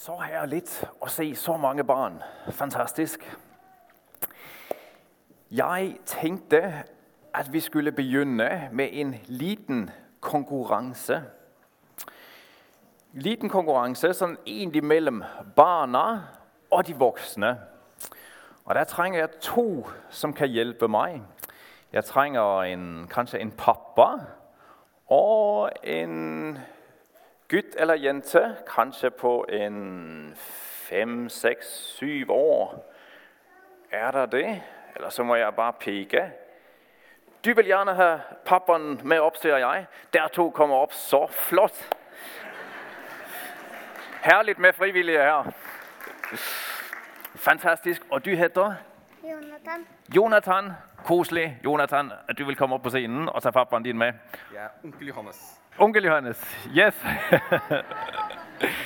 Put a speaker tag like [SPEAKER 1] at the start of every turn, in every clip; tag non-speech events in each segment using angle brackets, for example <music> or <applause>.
[SPEAKER 1] Så herligt at se så mange barn. Fantastisk. Jeg tænkte, at vi skulle begynde med en liten konkurrence. Liten konkurrence, sådan egentlig mellem barna og de voksne. Og der trænger jeg to, som kan hjælpe mig. Jeg trænger en, kanskje en pappa og en Gut eller jente, kanskje på en fem, seks, syv år. Er der det? Eller så må jeg bare peke. Du vil gerne have pappen med op, siger jeg. Der to kommer op. Så flot. Herligt med frivillige her. Fantastisk. Og du hedder?
[SPEAKER 2] Jonathan.
[SPEAKER 1] Jonathan. Koselig, Jonathan, at du vil komme op på scenen og tage pappen din med.
[SPEAKER 3] Jeg er onkel Johannes.
[SPEAKER 1] Onkel Johannes, yes. <laughs>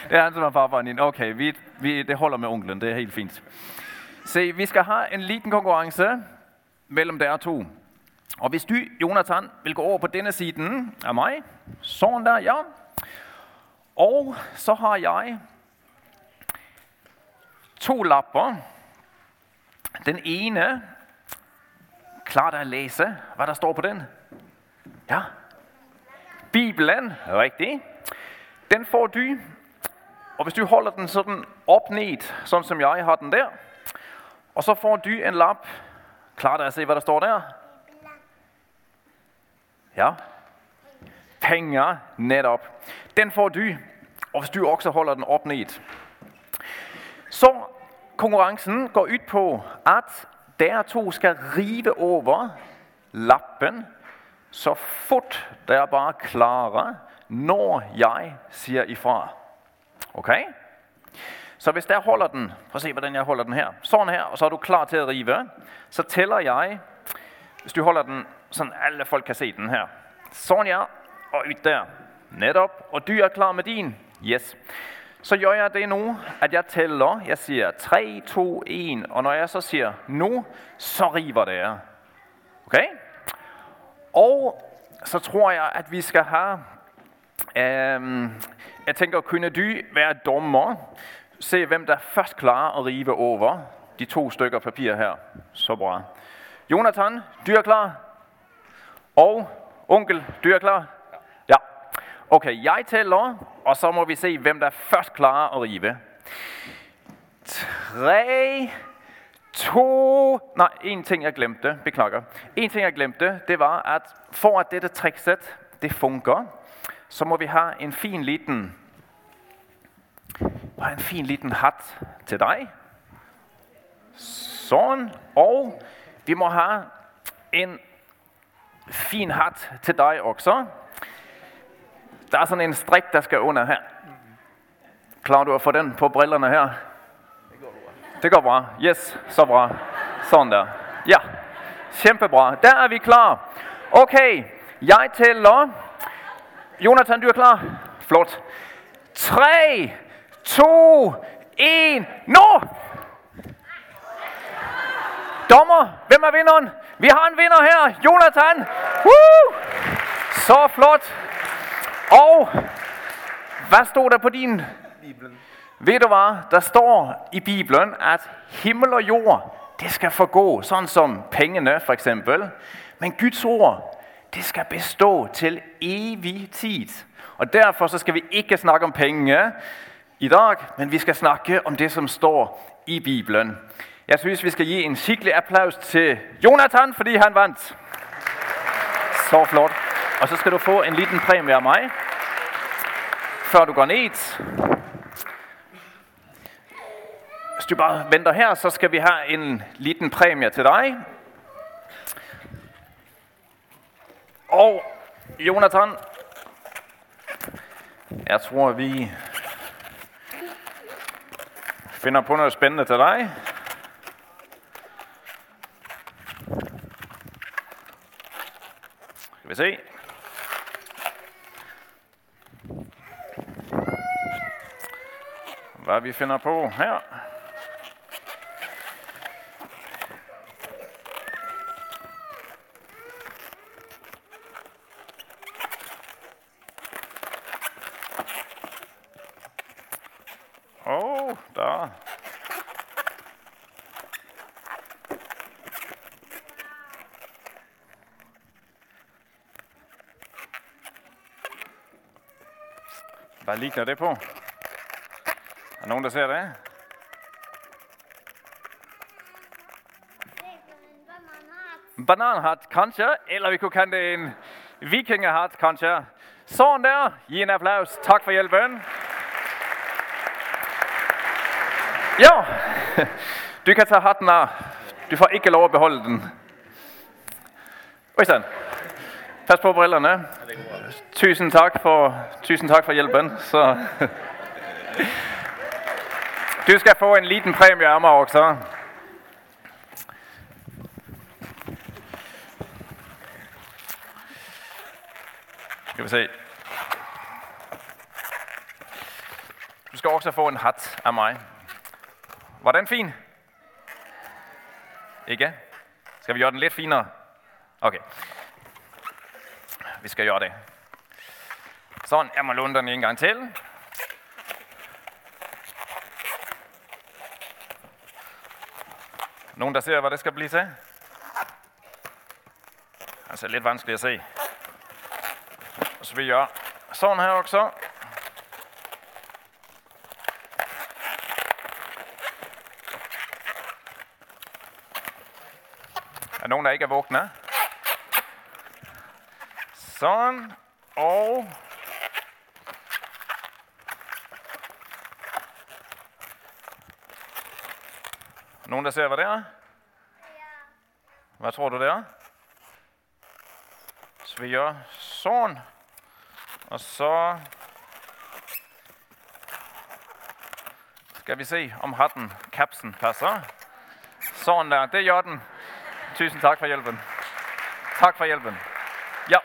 [SPEAKER 1] det er han, som er farfaren din. Okay, vi, vi, det holder med onklen, det er helt fint. Se, vi skal have en liten konkurrence mellem der to. Og hvis du, Jonathan, vil gå over på denne side af mig, sådan der, ja. Og så har jeg to lapper. Den ene, klar dig at læse, hvad der står på den? Ja, Bibelen, rigtigt. Den får du, og hvis du holder den sådan op ned, sådan som jeg har den der, og så får du en lap. Klar dig at se, hvad der står der? Ja. Penger, netop. Den får du, og hvis du også holder den op ned. Så konkurrencen går ud på, at der to skal rive over lappen så fort der bare klare, når jeg siger ifra. Okay? Så hvis der holder den, prøv at se, hvordan jeg holder den her. Sådan her, og så er du klar til at rive. Så tæller jeg, hvis du holder den, sådan alle folk kan se den her. Sådan ja, og ud der. Netop. Og du er klar med din. Yes. Så gør jeg det nu, at jeg tæller. Jeg siger 3, 2, 1. Og når jeg så siger nu, så river det. Okay? Og så tror jeg, at vi skal have, øhm, jeg tænker, kunne du være dommer? Se, hvem der først klarer at rive over de to stykker papir her. Så bra. Jonathan, du er klar? Og onkel, du er klar? Ja. Okay, jeg tæller, og så må vi se, hvem der først klarer at rive. 3, To, nej, en ting jeg glemte, beklager. En ting jeg glemte, det var, at for at dette trickset, det fungerer, så må vi have en fin liten, bare en fin liten hat til dig. Sådan, og vi må have en fin hat til dig også. Der er sådan en strik, der skal under her. Klarer du at få den på brillerne her? Det går bra. Yes, så bra. Sådan der. Ja, kæmpebra. Der er vi klar. Okay, jeg tæller. Jonathan, du er klar? Flot. 3, 2, 1, nu! Dommer, hvem er vinderen? Vi har en vinder her, Jonathan. Woo! Så flot. Og hvad stod der på din?
[SPEAKER 3] Bibelen.
[SPEAKER 1] Ved du hvad? Der står i Bibelen, at himmel og jord, det skal forgå, sådan som pengene for eksempel. Men Guds ord, det skal bestå til evig tid. Og derfor så skal vi ikke snakke om penge i dag, men vi skal snakke om det, som står i Bibelen. Jeg synes, vi skal give en skikkelig applaus til Jonathan, fordi han vandt. Så flot. Og så skal du få en liten præmie af mig, før du går ned. Hvis du bare venter her, så skal vi have en liten præmie til dig. Og Jonathan, jeg tror, vi finder på noget spændende til dig. Skal vi se. Hvad vi finder på her. Oh. Uh, der lige klare det på? Er der nogen, der ser det? En bananhat, kanskje? Eller vi kunne kalde det en vikingehat, kanskje? Sådan der. Giv en applaus. Tak for hjælpen. Ja, du kan tage hatten af. Du får ikke lov at beholde den. Øystein, pas på brillerne. Tusind tak for, tusind tak for hjælpen. Så du skal få en liten præmie af mig også. Skal vi se. Du skal også få en hat af mig. Var den fin? Ikke? Skal vi gøre den lidt finere? Okay. Vi skal gøre det. Sådan, jeg må låne den en gang til. Nogen, der ser, hvad det skal blive til? Altså lidt vanskeligt at se. Og så vil jeg sådan her også. Er nogen, der ikke er vågne? Sådan. Og... Nogen, der ser, hvad det er? Hvad tror du, det er? Svejør Sorn. Og så skal vi se, om hatten, kapsen, passer. Sådan der, det gør den. Tusind tak for hjælpen. Tak for hjælpen. Ja.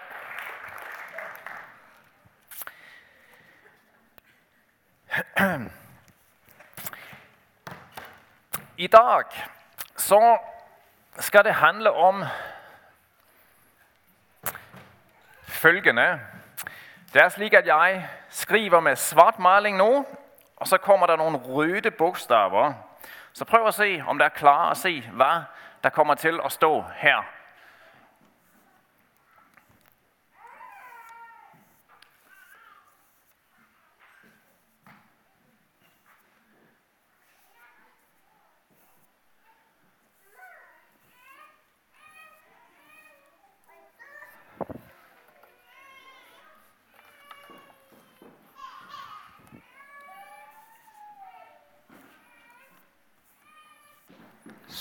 [SPEAKER 1] I dag så skal det handle om følgende. Det er slik, at jeg skriver med svart maling nu, og så kommer der nogle røde bogstaver. Så prøv at se, om der er klar at se, hvad der kommer til at stå her.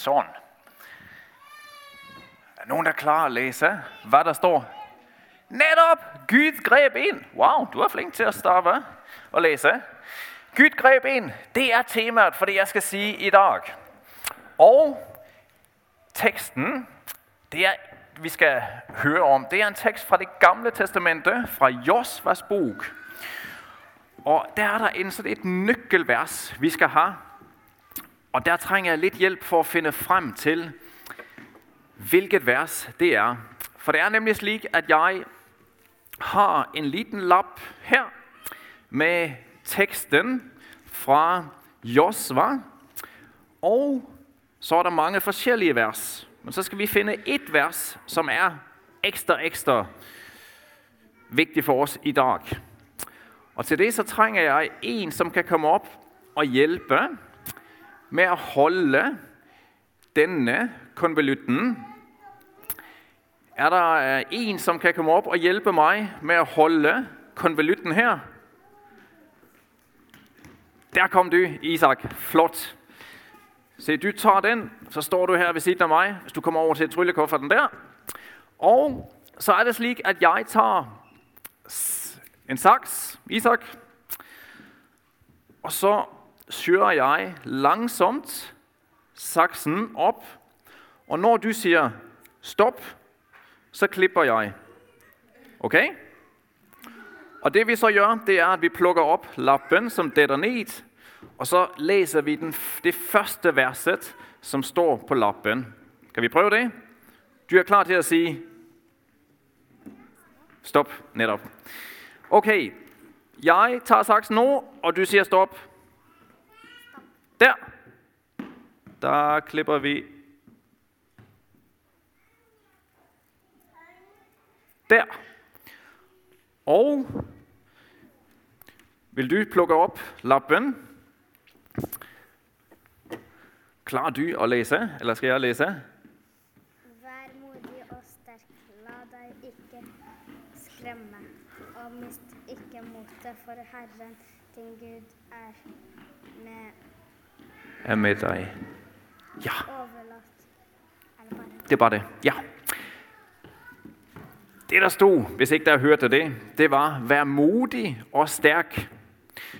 [SPEAKER 1] Sådan. Er nogen, der klarer klar at læse, hvad der står? Netop! Gud greb ind. Wow, du er flink til at starte og læse. Gud greb ind. Det er temaet for det, jeg skal sige i dag. Og teksten, det er, vi skal høre om, det er en tekst fra det gamle testamente, fra Josvas bog. Og der er der en sådan et nøkkelvers, vi skal have. Og der trænger jeg lidt hjælp for at finde frem til, hvilket vers det er. For det er nemlig slik, at jeg har en liten lap her med teksten fra Josva. Og så er der mange forskellige vers. Men så skal vi finde et vers, som er ekstra, ekstra vigtigt for os i dag. Og til det så trænger jeg en, som kan komme op og hjælpe med at holde denne konvolutten. Er der eh, en, som kan komme op og hjælpe mig med at holde konvolutten her? Der kom du, Isak. Flot. Se, du tager den, så står du her ved siden af mig, hvis du kommer over til tryllekufferten der. Og så er det slik, at jeg tager en saks, Isak, og så syrer jeg langsomt saksen op, og når du siger stop, så klipper jeg. Okay? Og det vi så gør, det er, at vi plukker op lappen, som dætter ned, og så læser vi den, det første verset, som står på lappen. Kan vi prøve det? Du er klar til at sige stop netop. Okay, jeg tager saksen nu, og du siger stop. Der. Der klipper vi. Der. Og vil du plukke op lappen? Klarer du at læse, eller skal jeg læse?
[SPEAKER 2] Vær modig og stærk. la deg ikke skremme, og mist ikke motet, for Herren din Gud er med
[SPEAKER 1] er med dig. Ja, det er bare det. Ja. Det der stod, hvis ikke der hørte det, det var, vær modig og stærk.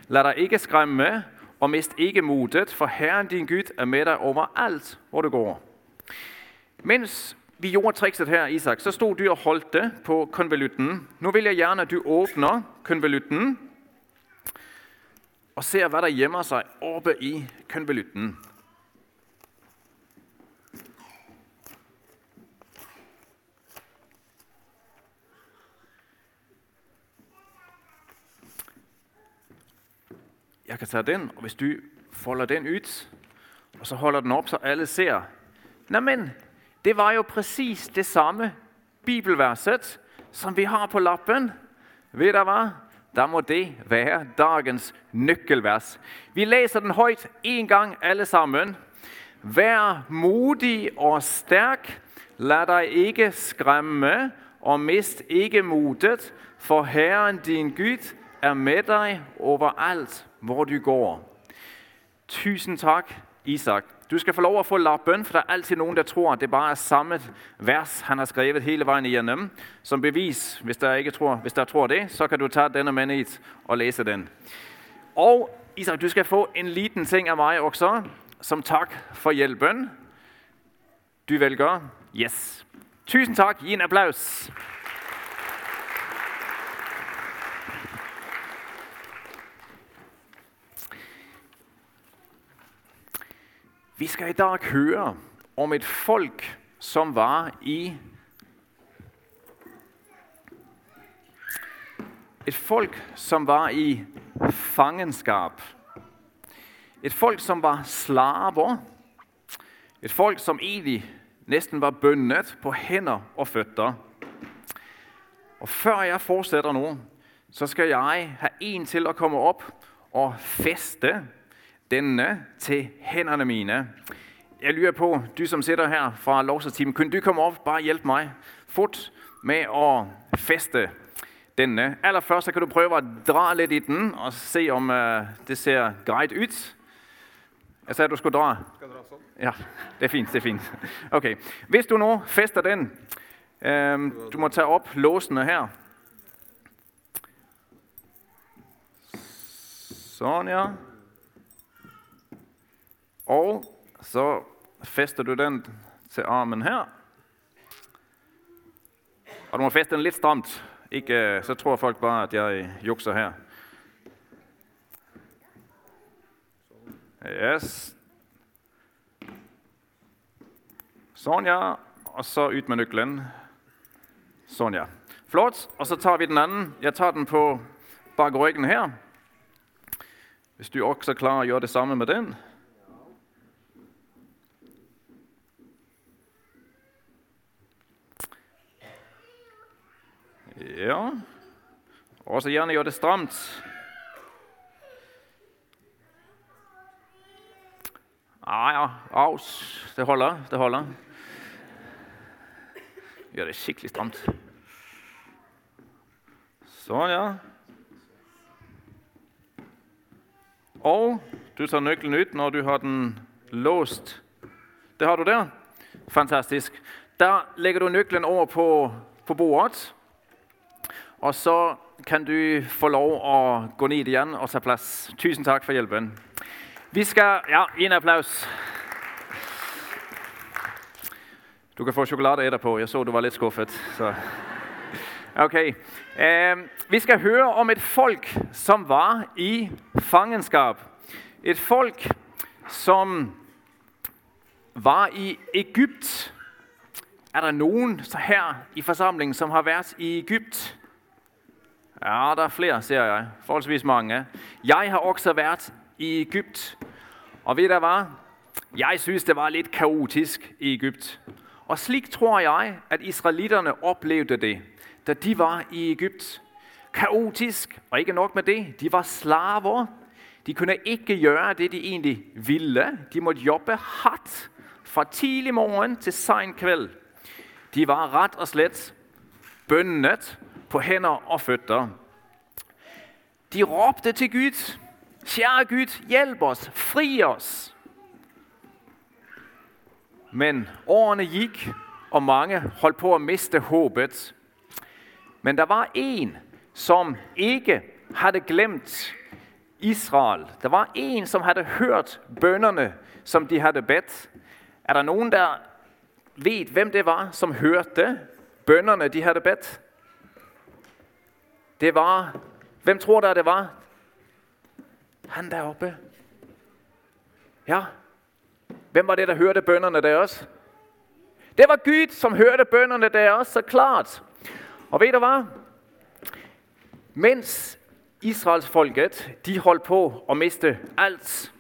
[SPEAKER 1] Lad dig ikke skræmme, og mist ikke modet, for Herren din Gud er med dig overalt, hvor du går. Mens vi gjorde trikset her, Isak, så stod du og holdt det på konvolutten. Nu vil jeg gerne, at du åbner konvolutten og ser, hvad der gemmer sig oppe i kønbelytten. Jeg kan tage den, og hvis du folder den ud, og så holder den op, så alle ser. Men det var jo præcis det samme bibelverset, som vi har på lappen. Ved der hvad? Der må det være dagens nøkkelvers. Vi læser den højt en gang alle sammen. Vær modig og stærk. Lad dig ikke skræmme og mist ikke modet, for Herren din Gud er med dig overalt, hvor du går. Tusind tak, Isak. Du skal få lov at få lappen, for der er altid nogen, der tror, at det bare er samme vers, han har skrevet hele vejen igennem. Som bevis, hvis der ikke tror, hvis der tror det, så kan du tage denne manet og læse den. Og Isak, du skal få en liten ting af mig også, som tak for hjælpen. Du vælger yes. Tusind tak. Giv en applaus. Vi skal i dag høre om et folk, som var i et folk, som var i fangenskab. Et folk, som var slaver. Et folk, som egentlig næsten var bundet på hænder og fødder. Og før jeg fortsætter nu, så skal jeg have en til at komme op og feste denne til hænderne mine. Jeg lyrer på, du som sidder her fra lovsatsteamen, kunne du komme op, bare hjælpe mig fort med at feste denne. Allerførst så kan du prøve at dra lidt i den og se om uh, det ser grejt ud. Jeg sagde, at du skulle dra. Ja, det er fint, det er fint. Okay. Hvis du nu fester den, øhm, du må tage op låsene her. Sådan ja. Og så fester du den til armen her. Og du må feste den lidt stramt. Ikke, øh, så tror folk bare, at jeg øh, jukser her. Yes. Sådan ja. Og så ud med nøglen. Sådan ja. Flot. Og så tager vi den anden. Jeg tager den på bakryggen her. Hvis du også er klar at gøre det samme med den. Ja. Og så gjerne gjøre det stramt. Ah ja, aus. Det holder, det holder. Gør det skikkelig stramt. Sådan ja. Og du tager nøglen ud, når du har den låst. Det har du der. Fantastisk. Der lægger du nøglen over på, på bordet. Og så kan du få lov at gå ned igen og tage plads. Tusind tak for hjælpen. Vi skal... Ja, en applaus. Du kan få chokolade etterpå. Jeg så, du var lidt skuffet. Så. Okay. Uh, vi skal høre om et folk, som var i fangenskab. Et folk, som var i Egypt. Er der nogen så her i forsamlingen, som har været i Egypt? Ja, der er flere, ser jeg. Forholdsvis mange. Jeg har også været i Egypt. Og ved der var, jeg synes, det var lidt kaotisk i Egypt. Og slik tror jeg, at israelitterne oplevede det, da de var i Egypt. Kaotisk, og ikke nok med det, de var slaver. De kunne ikke gøre det, de egentlig ville. De måtte jobbe hardt fra tidlig morgen til sen kveld. De var ret og slet bønnet på hænder og fødder. De råbte til Gud, Kære Gud, hjælp os, fri os. Men årene gik, og mange holdt på at miste håbet. Men der var en, som ikke havde glemt Israel. Der var en, som havde hørt bønderne, som de havde bedt. Er der nogen, der ved, hvem det var, som hørte bønderne, de havde bedt? Det var, hvem tror der, det var? Han deroppe. Ja. Hvem var det, der hørte bønderne der også? Det var Gud, som hørte bønderne der også, så klart. Og ved du hvad? Mens Israels folket, de holdt på at miste alt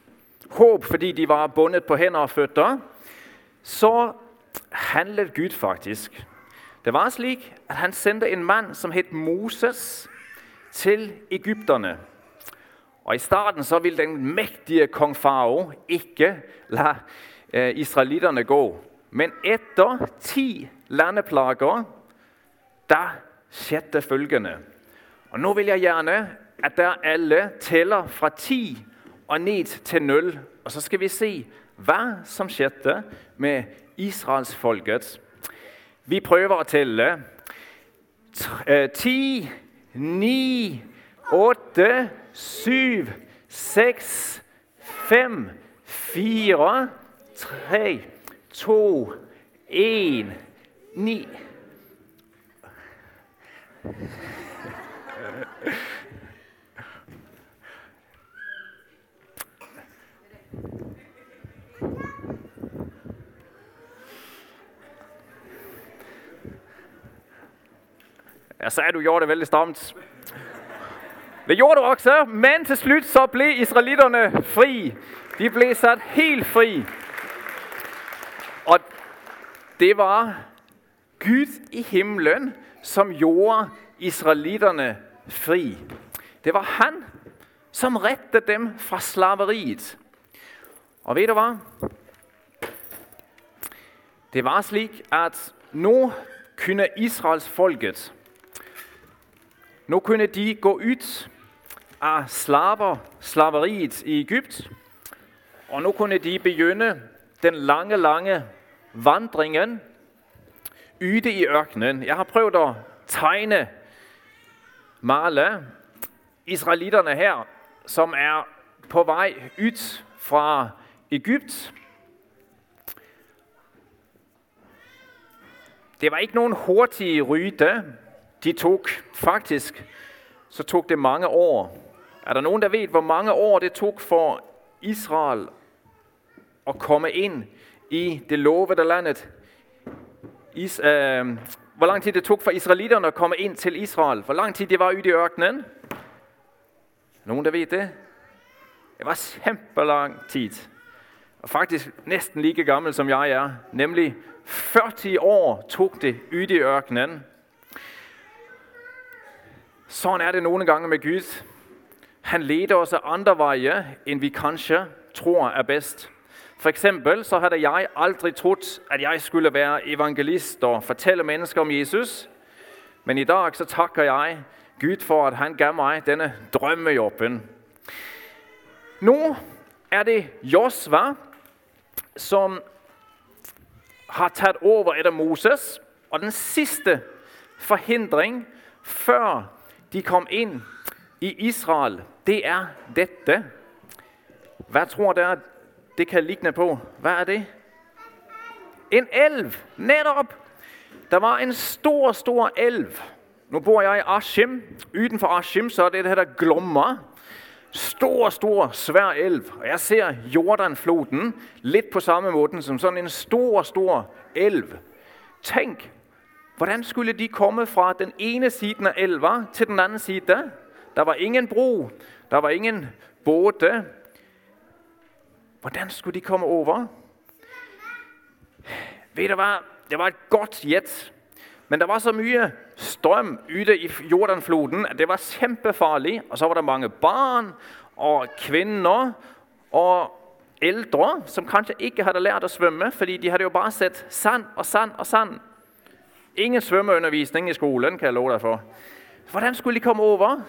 [SPEAKER 1] håb, fordi de var bundet på hænder og fødder, så handlede Gud faktisk. Det var slik, at han sendte en mand, som hed Moses, til Ægypterne. Og i starten så ville den mægtige kong Farao ikke lade øh, israelitterne gå. Men efter 10 landeplager, der skete følgende. Og nu vil jeg gerne, at der alle tæller fra 10 og ned til 0. Og så skal vi se, hvad som skete med Israels folket. Vi prøver at tælle. 10, 9, 8, 7, 6, 5, 4, 3, 2, 1, 9. Jeg sagde, du gjorde det vældig stramt. Det gjorde du også, men til slut så blev israelitterne fri. De blev sat helt fri. Og det var Gud i himlen, som gjorde israelitterne fri. Det var han, som rettede dem fra slaveriet. Og ved du hvad? Det var slik, at nu kunne Israels folket, nu kunne de gå ud af slaver, slaveriet i Egypt, og nu kunne de begynde den lange, lange vandringen yde i ørkenen. Jeg har prøvet at tegne, male israelitterne her, som er på vej ud fra Egypt. Det var ikke nogen hurtige ryte. De tog faktisk, så tog det mange år. Er der nogen, der ved, hvor mange år det tog for Israel at komme ind i det lovede landet? Is, øh, hvor lang tid det tog for israelitterne at komme ind til Israel? Hvor lang tid det var ude i ørkenen? Nogen, der ved det? Det var kæmpe lang tid. Og faktisk næsten lige gammel som jeg er. Nemlig 40 år tog det ude i ørkenen. Sådan er det nogle gange med Gud. Han leder os af andre veje, end vi kanskje tror er bedst. For eksempel så havde jeg aldrig troet, at jeg skulle være evangelist og fortælle mennesker om Jesus. Men i dag så takker jeg Gud for, at han gav mig denne drømmejobben. Nu er det Josva, som har taget over efter Moses, og den sidste forhindring, før de kom ind i Israel, det er dette. Hvad tror der, det kan ligne på? Hvad er det? En elv, netop. Der var en stor, stor elv. Nu bor jeg i Ashim. Uden for Ashim, så er det det her, der glommer. Stor, stor, svær elv. Og jeg ser Jordanfloden lidt på samme måde som sådan en stor, stor elv. Tænk, hvordan skulle de komme fra den ene side af elva til den anden side? Der var ingen bro, der var ingen både. Hvordan skulle de komme over? Ved du hvad? Det var et godt jet. Men der var så mye strøm ude i Jordanfloden, at det var kæmpefarligt. Og så var der mange barn og kvinder og ældre, som kanskje ikke havde lært at svømme, fordi de havde jo bare set sand og sand og sand. Ingen svømmeundervisning i skolen, kan jeg love dig for. Hvordan skulle de komme over?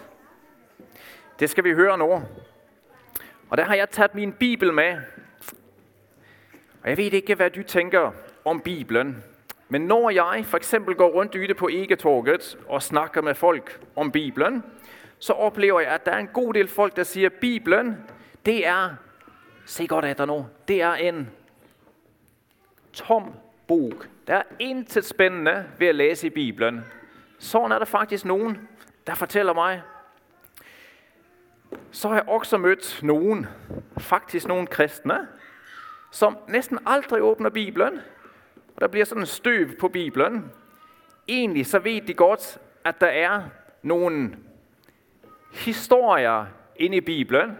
[SPEAKER 1] Det skal vi høre nu. Og der har jeg taget min bibel med. Og jeg ved ikke, hvad du tænker om Bibelen. Men når jeg for eksempel går rundt ude på Egetorget og snakker med folk om Bibelen, så oplever jeg, at der er en god del folk, der siger, at Bibelen, det er, se godt efter nu, det er en tom bog. Der er intet spændende ved at læse i Bibelen. Sådan er der faktisk nogen, der fortæller mig. Så har jeg også mødt nogen, faktisk nogle kristne, som næsten aldrig åbner Bibelen. Og der bliver sådan en støv på Bibelen. Egentlig så ved de godt, at der er nogle historier inde i Bibelen,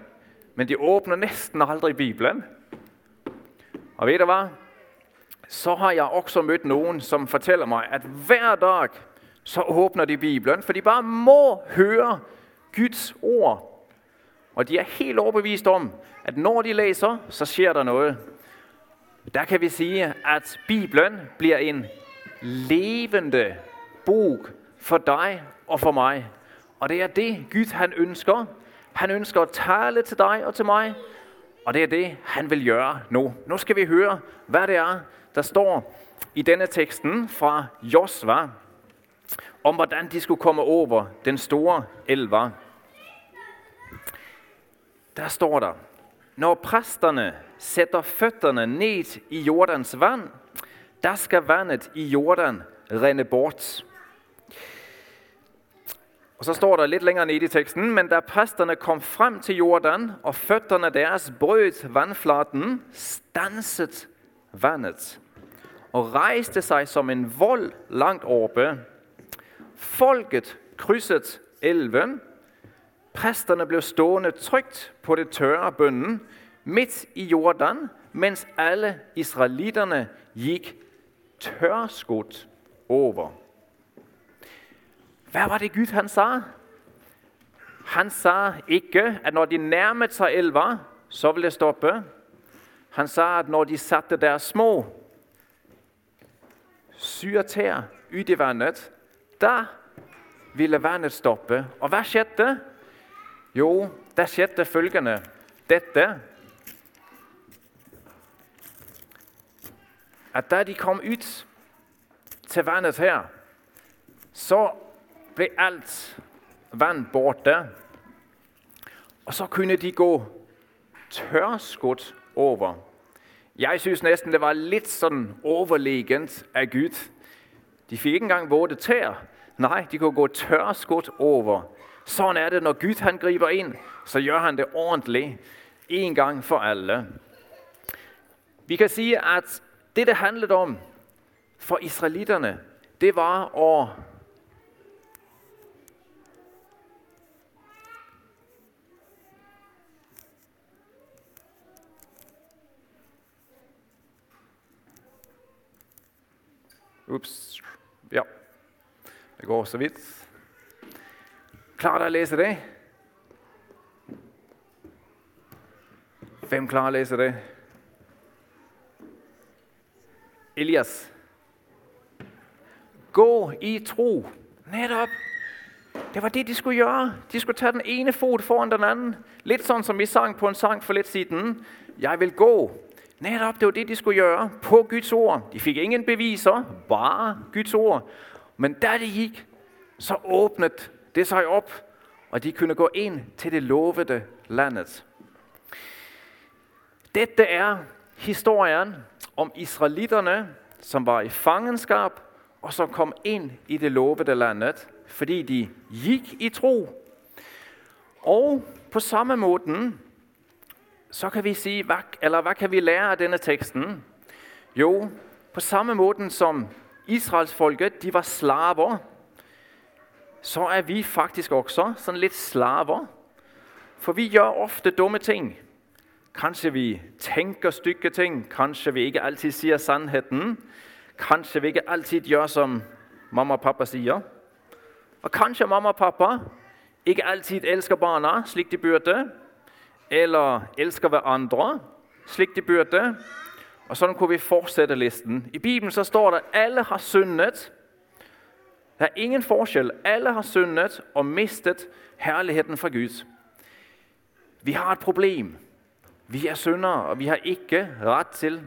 [SPEAKER 1] men de åbner næsten aldrig Bibelen. Og ved du hvad? Så har jeg også mødt nogen, som fortæller mig, at hver dag, så åbner de Bibelen, for de bare må høre Guds ord. Og de er helt overbevist om, at når de læser, så sker der noget. Der kan vi sige, at Bibelen bliver en levende bog for dig og for mig. Og det er det, Gud han ønsker. Han ønsker at tale til dig og til mig. Og det er det, han vil gøre nu. Nu skal vi høre, hvad det er, der står i denne teksten fra Josva, om hvordan de skulle komme over den store elver. Der står der, når præsterne sætter fødderne ned i Jordans vand, der skal vandet i Jordan rende bort. Og så står der lidt længere ned i teksten, men da præsterne kom frem til Jordan, og fødderne deres brød vandflaten, stanset vandet og rejste sig som en vold langt oppe. Folket krydset elven. Præsterne blev stående trygt på det tørre bønden midt i Jordan, mens alle israelitterne gik tørskudt over. Hvad var det Gud han sagde? Han sagde ikke, at når de nærmede sig elva, så ville det stoppe. Han sagde, at når de satte deres små syretær ud i vandet, der ville vandet stoppe. Og hvad skjedde? Jo, der skjedde følgende. Dette, at da de kom ud til vandet her, så blev alt vand borte, og så kunne de gå tørskudt over. Jeg synes næsten, det var lidt sådan overlegent af Gud. De fik ikke engang våde tæer. Nej, de kunne gå tørskudt over. Sådan er det, når Gud han griber ind, så gør han det ordentligt. En gang for alle. Vi kan sige, at det, det handlede om for israelitterne, det var at Ups. Ja, det går så vidt. Klar at læse det? Hvem klarer at læse det? Elias. Gå i tro. Netop. Det var det, de skulle gøre. De skulle tage den ene fod foran den anden. Lidt sådan, som vi sang på en sang for lidt siden. Jeg vil gå. Netop, det var det, de skulle gøre på Guds ord. De fik ingen beviser, bare Guds ord. Men da de gik, så åbnede det sig op, og de kunne gå ind til det lovede landet. Dette er historien om israelitterne, som var i fangenskab, og som kom ind i det lovede landet, fordi de gik i tro. Og på samme måde, så kan vi sige, hvad, eller hvad kan vi lære af denne teksten? Hmm? Jo, på samme måde som Israels folket, de var slaver, så er vi faktisk også sådan lidt slaver. For vi gør ofte dumme ting. Kanskje vi tænker stykke ting. Kanskje vi ikke altid siger sandheden. Kanskje vi ikke altid gør, som mamma og pappa siger. Og kanskje mamma og pappa ikke altid elsker barna, slik de burde. Eller elsker hverandre, slik de burde. Og sådan kunne vi fortsætte listen. I Bibelen så står der, at alle har syndet. Der er ingen forskel. Alle har syndet og mistet herligheden fra Gud. Vi har et problem. Vi er syndere, og vi har ikke ret til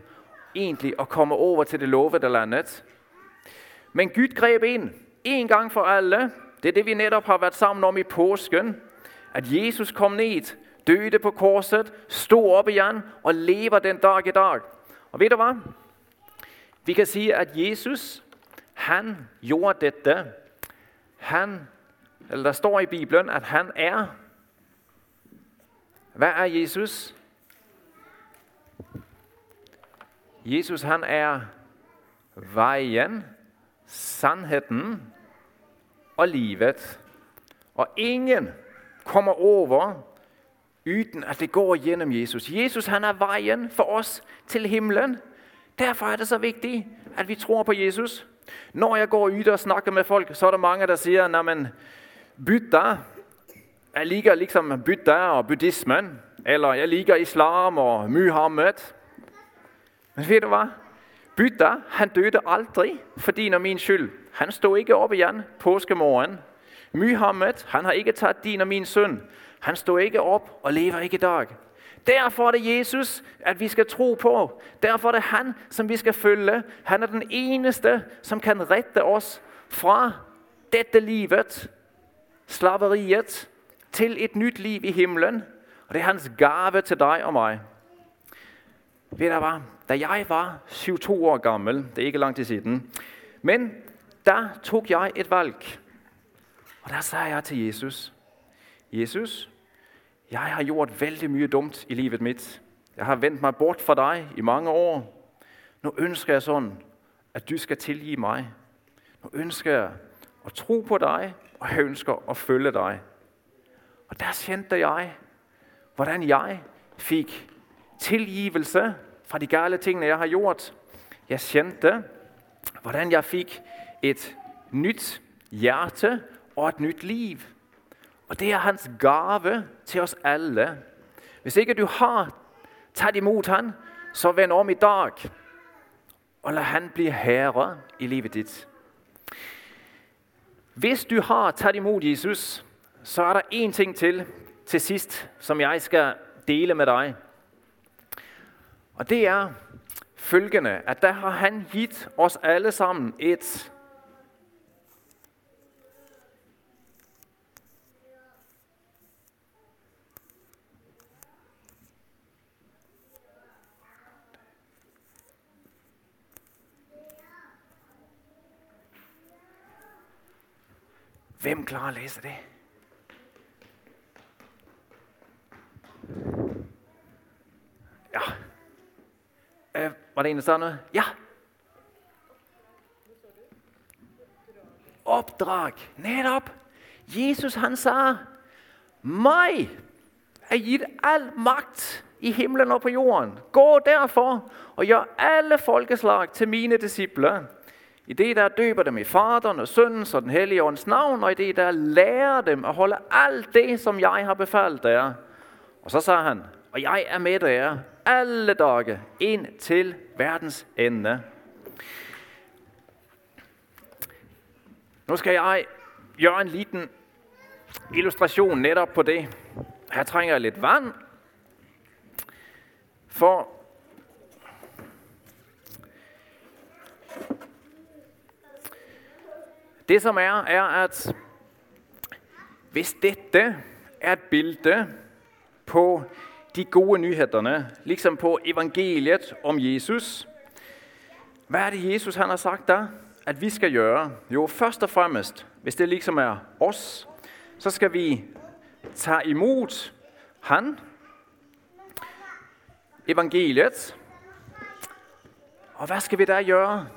[SPEAKER 1] egentlig at komme over til det lovede landet. Men Gud greb ind en gang for alle. Det er det, vi netop har været sammen om i påsken. At Jesus kom ned, døde på korset, stod op igen og lever den dag i dag. Og ved du hvad? Vi kan sige, at Jesus, han gjorde dette. Han, eller der står i Bibelen, at han er. Hvad er Jesus? Jesus han er vejen, sandheden og livet. Og ingen kommer over, uden at det går gennem Jesus. Jesus han er vejen for os til himlen. Derfor er det så vigtigt, at vi tror på Jesus. Når jeg går ud og snakker med folk, så er der mange, der siger, at man bytter jeg liker liksom Buddha og buddhismen, eller jeg liker islam og Muhammed. Men ved du hvad? Buddha, han døde aldrig for din og min skyld. Han stod ikke op igen påskemorgen. Muhammed, han har ikke taget din og min synd. Han stod ikke op og lever ikke i dag. Derfor er det Jesus, at vi skal tro på. Derfor er det han, som vi skal følge. Han er den eneste, som kan rette os fra dette livet, slaveriet, til et nyt liv i himlen. Og det er hans gave til dig og mig. Ved du hvad? Da jeg var 7-2 år gammel, det er ikke lang tid siden, men der tog jeg et valg. Og der sagde jeg til Jesus, Jesus, jeg har gjort vældig mye dumt i livet mit. Jeg har vendt mig bort fra dig i mange år. Nu ønsker jeg sådan, at du skal tilgive mig. Nu ønsker jeg at tro på dig, og jeg ønsker at følge dig. Og der kendte jeg, hvordan jeg fik tilgivelse fra de gale tingene, jeg har gjort. Jeg kendte, hvordan jeg fik et nyt hjerte og et nyt liv. Og det er hans gave til os alle. Hvis ikke du har taget imod han, så vend om i dag, og lad han blive herre i livet dit. Hvis du har taget imod Jesus, så er der en ting til til sidst, som jeg skal dele med dig. Og det er følgende, at der har han givet os alle sammen et Hvem klarer at læse det? Ja. Øh, var det en, der sagde noget? Ja. Opdrag. Netop. Jesus han sagde, mig er givet al magt i himlen og på jorden. Gå derfor og gør alle folkeslag til mine disciple. I det, der døber dem i faderen og søndens og den hellige ånds navn, og i det, der lærer dem at holde alt det, som jeg har befalt jer. Og så sagde han, og jeg er med jer alle dage ind til verdens ende. Nu skal jeg gøre en liten illustration netop på det. Her trænger jeg lidt vand. For det som er, er at hvis dette er et billede på de gode nyhederne, liksom på evangeliet om Jesus. Hvad er det, Jesus han har sagt der, at vi skal gøre? Jo, først og fremmest, hvis det liksom er os, så skal vi tage imod han, evangeliet. Og hvad skal vi der gøre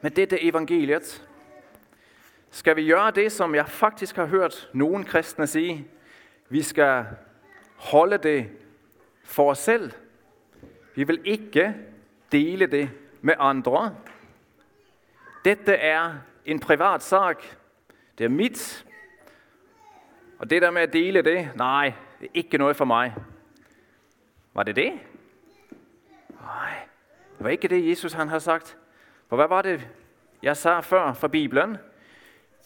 [SPEAKER 1] med dette evangeliet? Skal vi gøre det, som jeg faktisk har hørt nogen kristne sige? Vi skal holde det for os selv. Vi vil ikke dele det med andre. Dette er en privat sag. Det er mit. Og det der med at dele det, nej, det er ikke noget for mig. Var det det? Nej, det var ikke det, Jesus han har sagt. For hvad var det, jeg sagde før fra Bibelen?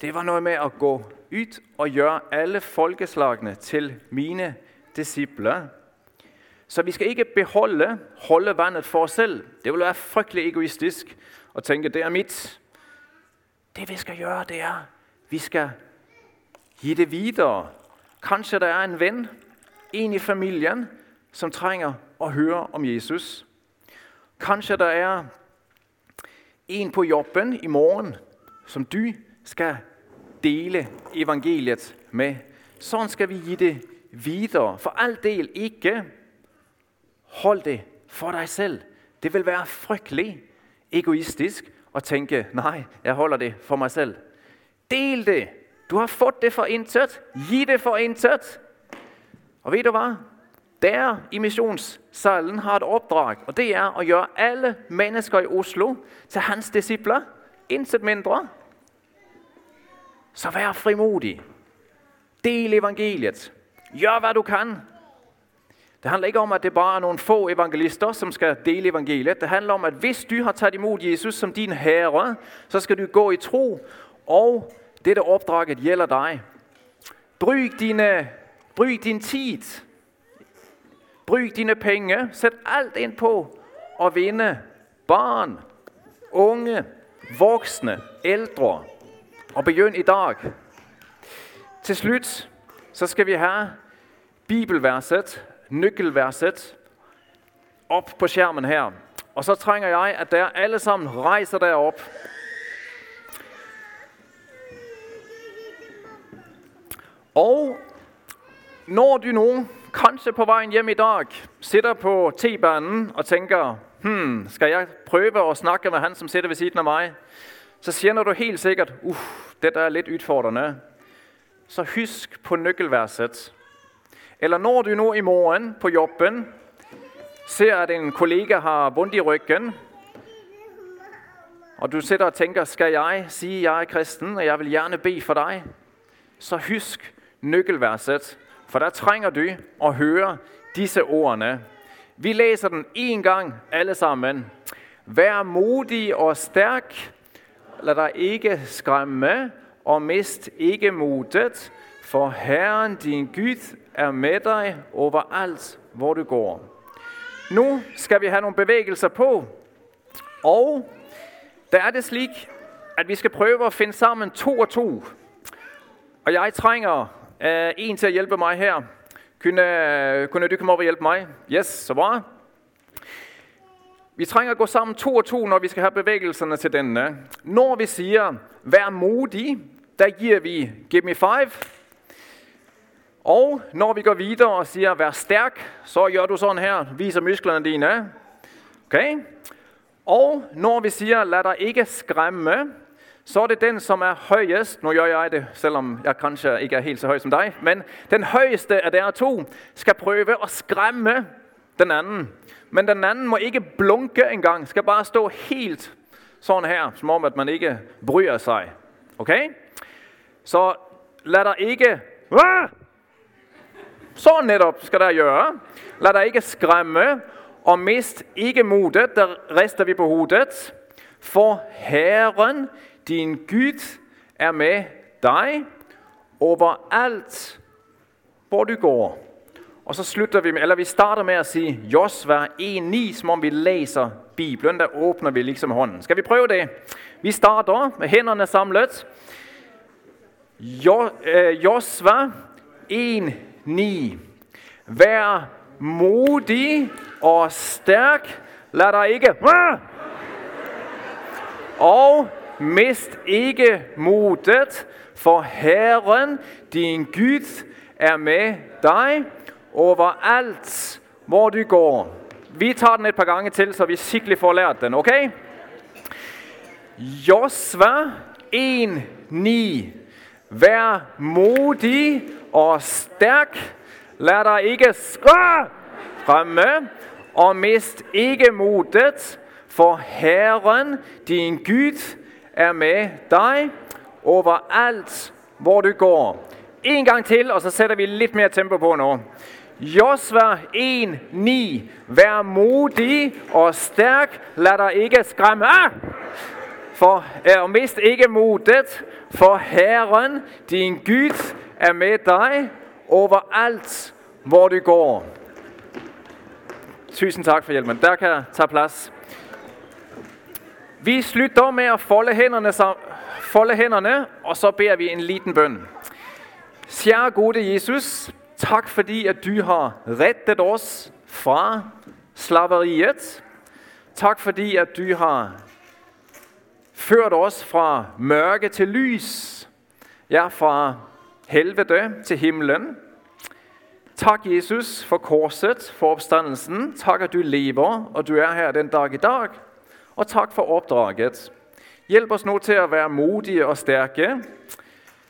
[SPEAKER 1] Det var noget med at gå ud og gøre alle folkeslagene til mine disciple. Så vi skal ikke beholde, holde vandet for os selv. Det vil være frygtelig egoistisk at tænke, det er mit. Det vi skal gøre, det er, vi skal give det videre. Kanskje der er en ven, en i familien, som trænger at høre om Jesus. Kanskje der er en på jobben i morgen, som du skal dele evangeliet med. Sådan skal vi give det videre. For alt del ikke hold det for dig selv. Det vil være frygtelig egoistisk at tænke, nej, jeg holder det for mig selv. Del det. Du har fået det for intet. Giv det for intet. Og ved du hvad? Der i missionssalen har et opdrag, og det er at gøre alle mennesker i Oslo til hans discipler. Intet mindre. Så vær frimodig. Del evangeliet. Gør hvad du kan. Det handler ikke om, at det bare er nogle få evangelister, som skal dele evangeliet. Det handler om, at hvis du har taget imod Jesus som din herre, så skal du gå i tro, og dette opdraget gælder dig. Bryg, dine, bryg din tid. Brug dine penge. Sæt alt ind på at vinde barn, unge, voksne, ældre. Og begynd i dag. Til slut, så skal vi have bibelverset, nøkkelverset, op på skærmen her. Og så trænger jeg, at der alle sammen rejser derop. Og når du nu, kanskje på vejen hjem i dag, sitter på T-banen og tænker, hmm, skal jeg prøve at snakke med han, som sitter ved siden af mig? Så siger du helt sikkert, uh, det der er lidt udfordrende. Så husk på nøkkelverset. Eller når du nu i morgen på jobben ser, at en kollega har bundt i ryggen, og du sidder og tænker, skal jeg sige, at jeg er kristen, og jeg vil gerne bede for dig, så husk nøkkelverset, for der trænger du at høre disse ordene. Vi læser den en gang alle sammen. Vær modig og stærk, lad dig ikke skræmme, og mist ikke modet, for Herren din Gud er med dig overalt, hvor du går. Nu skal vi have nogle bevægelser på, og der er det slik, at vi skal prøve at finde sammen to og to. Og jeg trænger uh, en til at hjælpe mig her. Kunne, kunne du komme over og hjælpe mig? Yes, så bra. Vi trænger at gå sammen to og to, når vi skal have bevægelserne til denne. Eh? Når vi siger, vær modig, der giver vi give me five. Og når vi går videre og siger, vær stærk, så gør du sådan her, viser musklerne dine. Okay? Og når vi siger, lad dig ikke skræmme, så er det den, som er højest. Nu gør jeg det, selvom jeg kanskje ikke er helt så høj som dig. Men den højeste af dere to skal prøve at skræmme den anden. Men den anden må ikke blunke engang. Skal bare stå helt sådan her, som om at man ikke bryr sig. Okay? Så lad dig ikke... Ah! Så netop skal der gøre. Lad dig ikke skræmme, og mist ikke modet, der rester vi på hovedet. For Herren, din Gud, er med dig overalt, hvor du går. Og så slutter vi med, eller vi starter med at sige Josva e 1.9, som om vi læser Bibelen. Der åbner vi ligesom hånden. Skal vi prøve det? Vi starter med hænderne samlet. Jo, øh, Josva e 1.9. Vær modig og stærk. Lad dig ikke... Og mist ikke modet, for Herren, din Gud, er med dig overalt, hvor du går. Vi tager den et par gange til, så vi sikkert får lært den, okay? Josva 1.9 Vær modig og stærk. lad dig ikke skra- skræmme, og mist ikke modet, for Herren, din Gud, er med dig overalt, hvor du går. En gang til, og så sætter vi lidt mere tempo på nu. Josva 1.9. Vær modig og stærk. Lad dig ikke skræmme. Ah! For, og mist ikke modet, for Herren, din Gud, er med dig overalt, hvor du går. Tusind tak for hjælpen. Der kan jeg tage plads. Vi slutter med at folde hænderne, så, folde hænderne, og så beder vi en liten bøn. Kære gode Jesus, tak fordi at du har rettet os fra slaveriet. Tak fordi at du har ført os fra mørke til lys. Ja, fra helvede til himlen. Tak Jesus for korset, for opstandelsen. Tak at du lever, og du er her den dag i dag. Og tak for opdraget. Hjælp os nu til at være modige og stærke,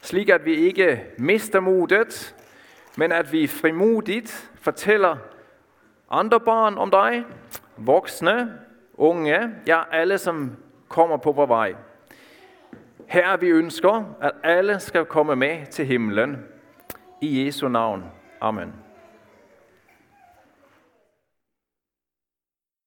[SPEAKER 1] slik at vi ikke mister modet, men at vi frimodigt fortæller andre børn om dig, voksne, unge, ja alle som kommer på vores vej. Her vi ønsker, at alle skal komme med til himlen. I Jesu navn. Amen.